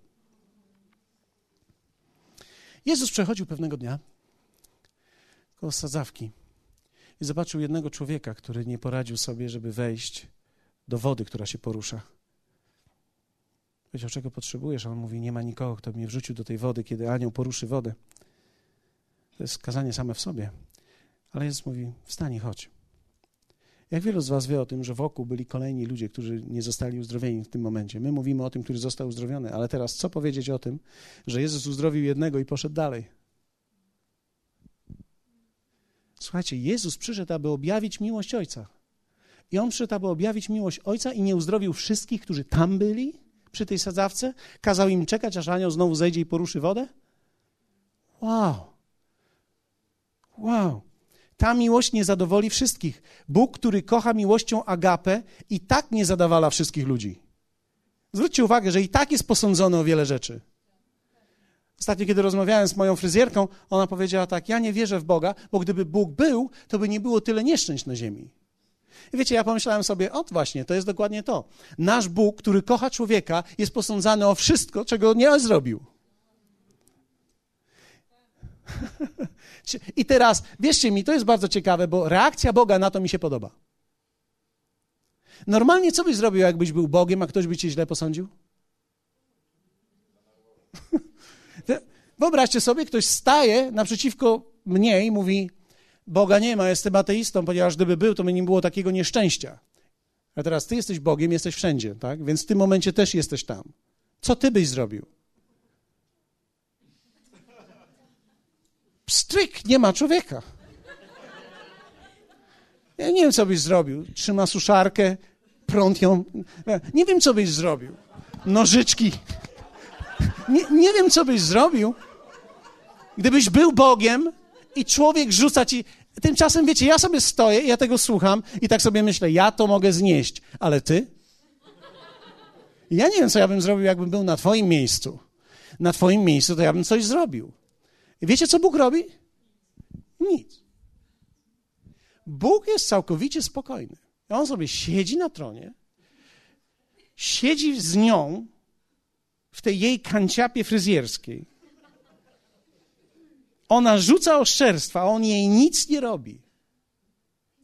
Jezus przechodził pewnego dnia koło sadzawki i zobaczył jednego człowieka, który nie poradził sobie, żeby wejść do wody, która się porusza. Powiedział, czego potrzebujesz? A on mówi, nie ma nikogo, kto mnie wrzucił do tej wody, kiedy anioł poruszy wodę. To jest kazanie same w sobie. Ale Jezus mówi, wstań chodź. Jak wielu z was wie o tym, że wokół byli kolejni ludzie, którzy nie zostali uzdrowieni w tym momencie? My mówimy o tym, który został uzdrowiony, ale teraz co powiedzieć o tym, że Jezus uzdrowił jednego i poszedł dalej? Słuchajcie, Jezus przyszedł, aby objawić miłość Ojca. I On przyszedł, aby objawić miłość Ojca i nie uzdrowił wszystkich, którzy tam byli przy tej sadzawce? Kazał im czekać, aż anioł znowu zejdzie i poruszy wodę? Wow. Wow. Ta miłość nie zadowoli wszystkich. Bóg, który kocha miłością agapę, i tak nie zadawala wszystkich ludzi. Zwróćcie uwagę, że i tak jest posądzony o wiele rzeczy. Ostatnio, kiedy rozmawiałem z moją fryzjerką, ona powiedziała tak: Ja nie wierzę w Boga, bo gdyby Bóg był, to by nie było tyle nieszczęść na ziemi. I wiecie, ja pomyślałem sobie, o właśnie, to jest dokładnie to. Nasz Bóg, który kocha człowieka, jest posądzany o wszystko, czego nie zrobił. I teraz, wierzcie mi, to jest bardzo ciekawe, bo reakcja Boga na to mi się podoba. Normalnie co byś zrobił, jakbyś był Bogiem, a ktoś by cię źle posądził? Wyobraźcie sobie, ktoś staje naprzeciwko mnie i mówi: Boga nie ma, jestem ateistą, ponieważ gdyby był, to by nie było takiego nieszczęścia. A teraz ty jesteś Bogiem, jesteś wszędzie, tak? Więc w tym momencie też jesteś tam. Co ty byś zrobił? Pstryk, nie ma człowieka. Ja nie wiem, co byś zrobił. Trzyma suszarkę, prąd ją. Nie wiem, co byś zrobił. Nożyczki. Nie, nie wiem, co byś zrobił. Gdybyś był Bogiem i człowiek rzuca ci. Tymczasem, wiecie, ja sobie stoję, ja tego słucham i tak sobie myślę, ja to mogę znieść, ale ty? Ja nie wiem, co ja bym zrobił, jakbym był na Twoim miejscu. Na Twoim miejscu to ja bym coś zrobił. I wiecie, co Bóg robi? Nic. Bóg jest całkowicie spokojny. On sobie siedzi na tronie, siedzi z nią w tej jej kanciapie fryzjerskiej. Ona rzuca oszczerstwa, a on jej nic nie robi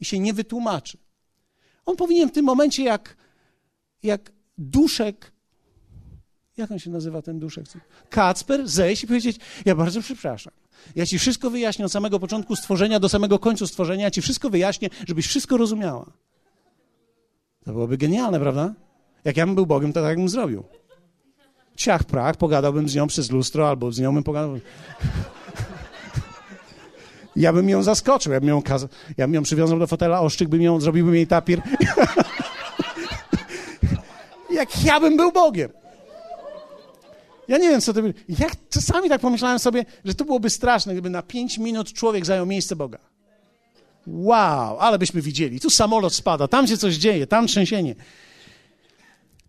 i się nie wytłumaczy. On powinien w tym momencie, jak, jak duszek, jak on się nazywa ten duszek? Kacper, zejść i powiedzieć: Ja bardzo przepraszam. Ja ci wszystko wyjaśnię od samego początku stworzenia do samego końca stworzenia. Ja ci wszystko wyjaśnię, żebyś wszystko rozumiała. To byłoby genialne, prawda? Jak ja bym był Bogiem, to tak bym zrobił. Ciach prach, pogadałbym z nią przez lustro, albo z nią bym pogadał. Ja bym ją zaskoczył, ja bym ją, kaz... ja bym ją przywiązał do fotela, oszczyk bym ją, zrobiłbym jej tapir. Jak ja bym był Bogiem. Ja nie wiem, co to by... Jak czasami tak pomyślałem sobie, że to byłoby straszne, gdyby na pięć minut człowiek zajął miejsce Boga. Wow, ale byśmy widzieli. Tu samolot spada, tam się coś dzieje, tam trzęsienie.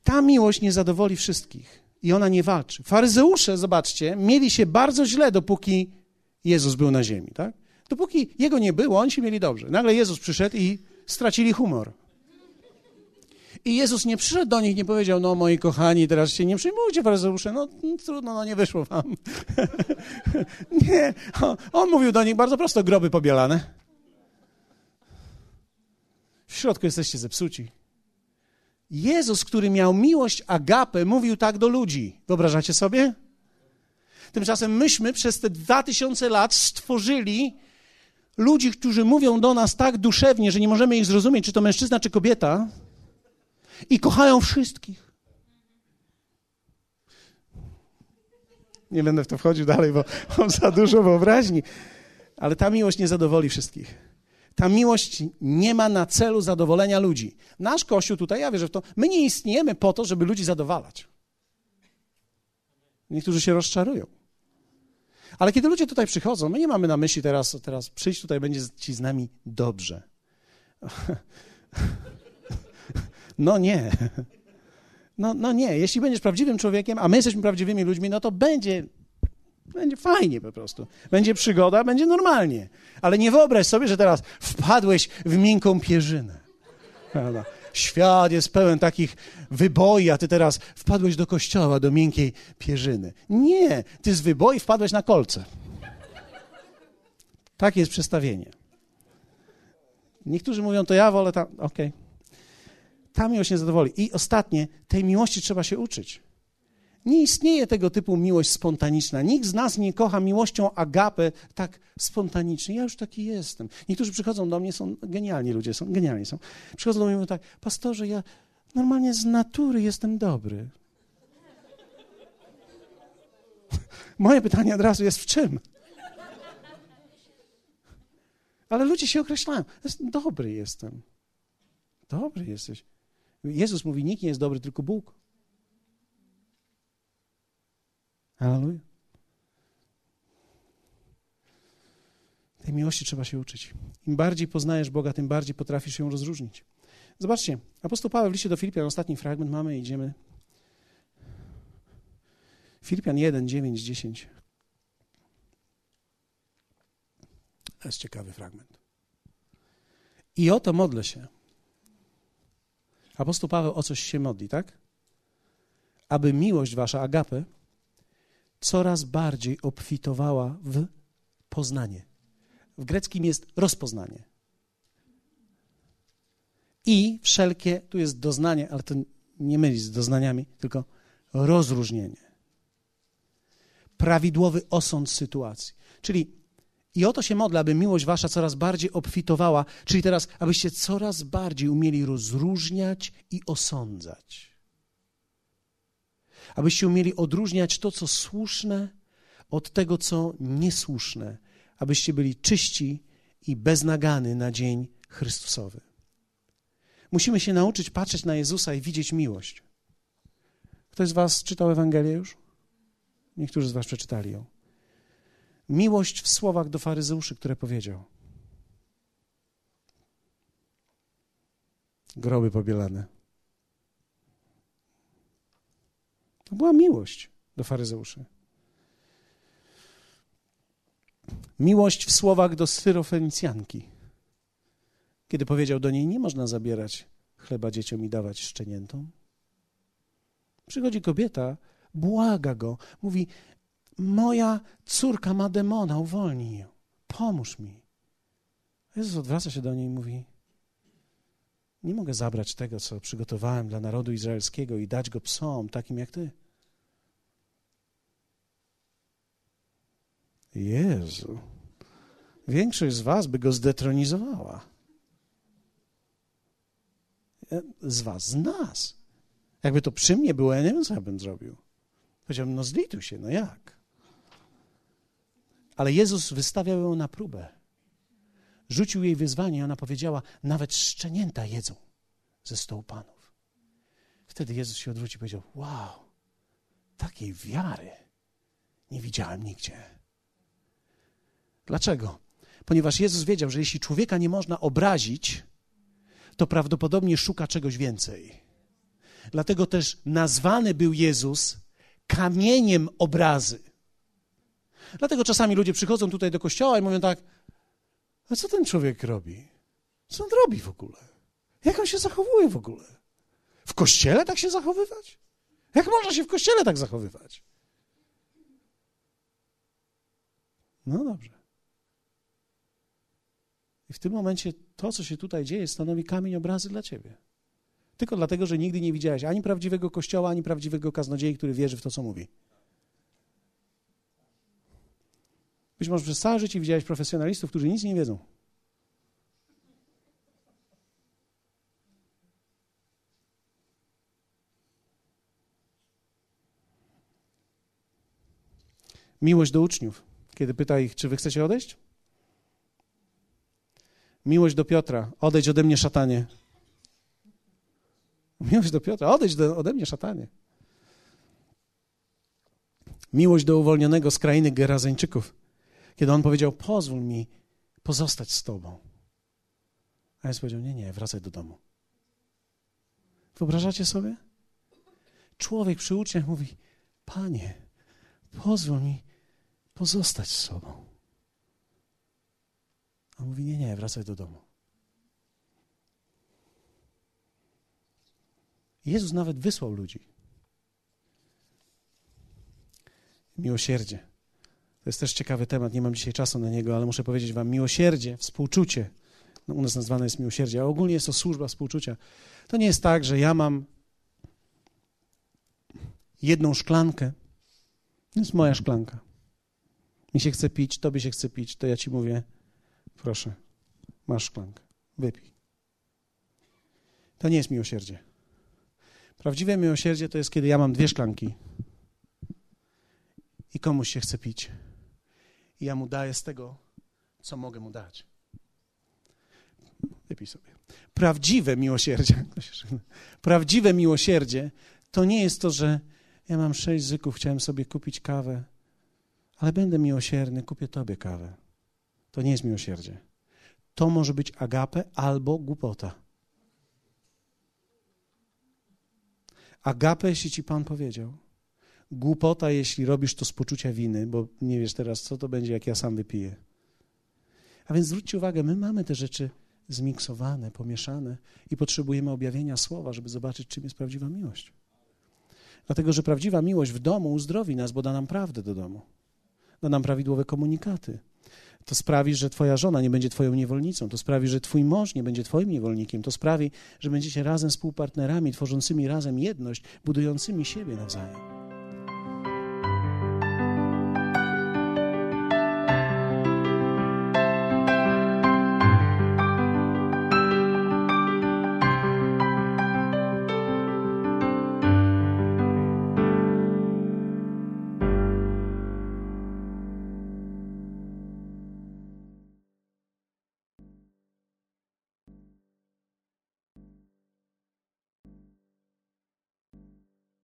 Ta miłość nie zadowoli wszystkich i ona nie walczy. Faryzeusze, zobaczcie, mieli się bardzo źle, dopóki Jezus był na ziemi, tak? Dopóki Jego nie było, oni się mieli dobrze. Nagle Jezus przyszedł i stracili humor. I Jezus nie przyszedł do nich, nie powiedział, no moi kochani, teraz się nie przejmujcie, faryzeusze, no trudno, no nie wyszło wam. nie, on, on mówił do nich bardzo prosto, groby pobielane. W środku jesteście zepsuci. Jezus, który miał miłość agapę, mówił tak do ludzi. Wyobrażacie sobie? Tymczasem myśmy przez te dwa tysiące lat stworzyli ludzi, którzy mówią do nas tak duszewnie, że nie możemy ich zrozumieć, czy to mężczyzna, czy kobieta, i kochają wszystkich. Nie będę w to wchodził dalej, bo mam za dużo wyobraźni, ale ta miłość nie zadowoli wszystkich. Ta miłość nie ma na celu zadowolenia ludzi. Nasz Kościół tutaj, ja wierzę w to, my nie istniejemy po to, żeby ludzi zadowalać. Niektórzy się rozczarują. Ale kiedy ludzie tutaj przychodzą, my nie mamy na myśli teraz, teraz przyjść tutaj, będzie ci z nami dobrze. No nie. No, no nie. Jeśli będziesz prawdziwym człowiekiem, a my jesteśmy prawdziwymi ludźmi, no to będzie, będzie fajnie po prostu. Będzie przygoda, będzie normalnie. Ale nie wyobraź sobie, że teraz wpadłeś w miękką pierzynę. Prawda? Świat jest pełen takich wyboi, a ty teraz wpadłeś do kościoła, do miękkiej pierzyny. Nie, ty z wyboi wpadłeś na kolce. Takie jest przestawienie. Niektórzy mówią, to ja wolę tam. Okej. Okay. Ta miłość nie zadowoli. I ostatnie, tej miłości trzeba się uczyć. Nie istnieje tego typu miłość spontaniczna. Nikt z nas nie kocha miłością agapę tak spontanicznie. Ja już taki jestem. Niektórzy przychodzą do mnie, są genialni ludzie, są genialni są. Przychodzą do mnie i mówią tak, pastorze, ja normalnie z natury jestem dobry. Moje pytanie od razu jest w czym? Ale ludzie się określają. Dobry jestem. Dobry jesteś. Jezus mówi, nikt nie jest dobry, tylko Bóg. Halleluja. Tej miłości trzeba się uczyć. Im bardziej poznajesz Boga, tym bardziej potrafisz ją rozróżnić. Zobaczcie, apostoł Paweł w liście do Filipian, ostatni fragment mamy, idziemy. Filipian 1, 9, 10. To jest ciekawy fragment. I oto modlę się. Apostoł Paweł o coś się modli, tak? Aby miłość wasza, agapę, coraz bardziej obfitowała w poznanie. W greckim jest rozpoznanie. I wszelkie, tu jest doznanie, ale to nie myli z doznaniami, tylko rozróżnienie. Prawidłowy osąd sytuacji. Czyli i o to się modlę, aby miłość wasza coraz bardziej obfitowała, czyli teraz, abyście coraz bardziej umieli rozróżniać i osądzać abyście umieli odróżniać to, co słuszne, od tego, co niesłuszne, abyście byli czyści i beznagany na dzień Chrystusowy. Musimy się nauczyć patrzeć na Jezusa i widzieć miłość. Ktoś z Was czytał Ewangelię już? Niektórzy z Was przeczytali ją. Miłość w słowach do faryzeuszy, które powiedział. Groby pobielane. To była miłość do faryzeuszy. Miłość w słowach do syrofenicjanki, kiedy powiedział do niej: Nie można zabierać chleba dzieciom i dawać szczeniętom. Przychodzi kobieta, błaga go, mówi: Moja córka ma demona, uwolnij ją, pomóż mi. Jezus odwraca się do niej i mówi: Nie mogę zabrać tego, co przygotowałem dla narodu izraelskiego i dać go psom, takim jak ty. Jezu. Większość z was by go zdetronizowała. Z was, z nas. Jakby to przy mnie było, ja nie wiem, co ja bym zrobił. Powiedziałbym, no zlituj się, no jak? Ale Jezus wystawiał ją na próbę. Rzucił jej wyzwanie i ona powiedziała, nawet szczenięta jedzą ze stołu panów. Wtedy Jezus się odwrócił i powiedział, wow, takiej wiary nie widziałem nigdzie. Dlaczego? Ponieważ Jezus wiedział, że jeśli człowieka nie można obrazić, to prawdopodobnie szuka czegoś więcej. Dlatego też nazwany był Jezus kamieniem obrazy. Dlatego czasami ludzie przychodzą tutaj do kościoła i mówią tak: A co ten człowiek robi? Co on robi w ogóle? Jak on się zachowuje w ogóle? W kościele tak się zachowywać? Jak można się w kościele tak zachowywać? No dobrze. I w tym momencie to, co się tutaj dzieje, stanowi kamień obrazy dla ciebie. Tylko dlatego, że nigdy nie widziałeś ani prawdziwego kościoła, ani prawdziwego kaznodziei, który wierzy w to, co mówi. Być może przez całe życie widziałeś profesjonalistów, którzy nic nie wiedzą. Miłość do uczniów, kiedy pyta ich, czy wy chcecie odejść? Miłość do Piotra, odejdź ode mnie, szatanie. Miłość do Piotra, odejdź do, ode mnie, szatanie. Miłość do uwolnionego z krainy Gerazeńczyków, kiedy on powiedział: Pozwól mi pozostać z Tobą. A Jezus powiedział: Nie, nie, wracaj do domu. Wyobrażacie sobie? Człowiek przy uczniach mówi: Panie, pozwól mi pozostać z sobą. A mówi: Nie, nie, wracaj do domu. Jezus nawet wysłał ludzi. Miłosierdzie. To jest też ciekawy temat, nie mam dzisiaj czasu na niego, ale muszę powiedzieć Wam: miłosierdzie, współczucie. No, u nas nazwane jest miłosierdzie, a ogólnie jest to służba współczucia. To nie jest tak, że ja mam jedną szklankę. To jest moja szklanka. Mi się chce pić, tobie się chce pić, to ja ci mówię: proszę, masz szklankę, wypij. To nie jest miłosierdzie. Prawdziwe miłosierdzie to jest, kiedy ja mam dwie szklanki i komuś się chce pić. I ja mu daję z tego, co mogę mu dać. Wypij sobie. Prawdziwe miłosierdzie, prawdziwe miłosierdzie to nie jest to, że ja mam sześć zyków, chciałem sobie kupić kawę, ale będę miłosierny, kupię tobie kawę. To nie jest miłosierdzie. To może być agape albo głupota. Agape, jeśli ci Pan powiedział. Głupota, jeśli robisz to z poczucia winy, bo nie wiesz teraz, co to będzie, jak ja sam wypiję. A więc zwróćcie uwagę, my mamy te rzeczy zmiksowane, pomieszane i potrzebujemy objawienia słowa, żeby zobaczyć, czym jest prawdziwa miłość. Dlatego, że prawdziwa miłość w domu uzdrowi nas, bo da nam prawdę do domu. Da nam prawidłowe komunikaty. To sprawi, że twoja żona nie będzie twoją niewolnicą. To sprawi, że twój mąż nie będzie twoim niewolnikiem. To sprawi, że będziecie razem współpartnerami, tworzącymi razem jedność, budującymi siebie nawzajem.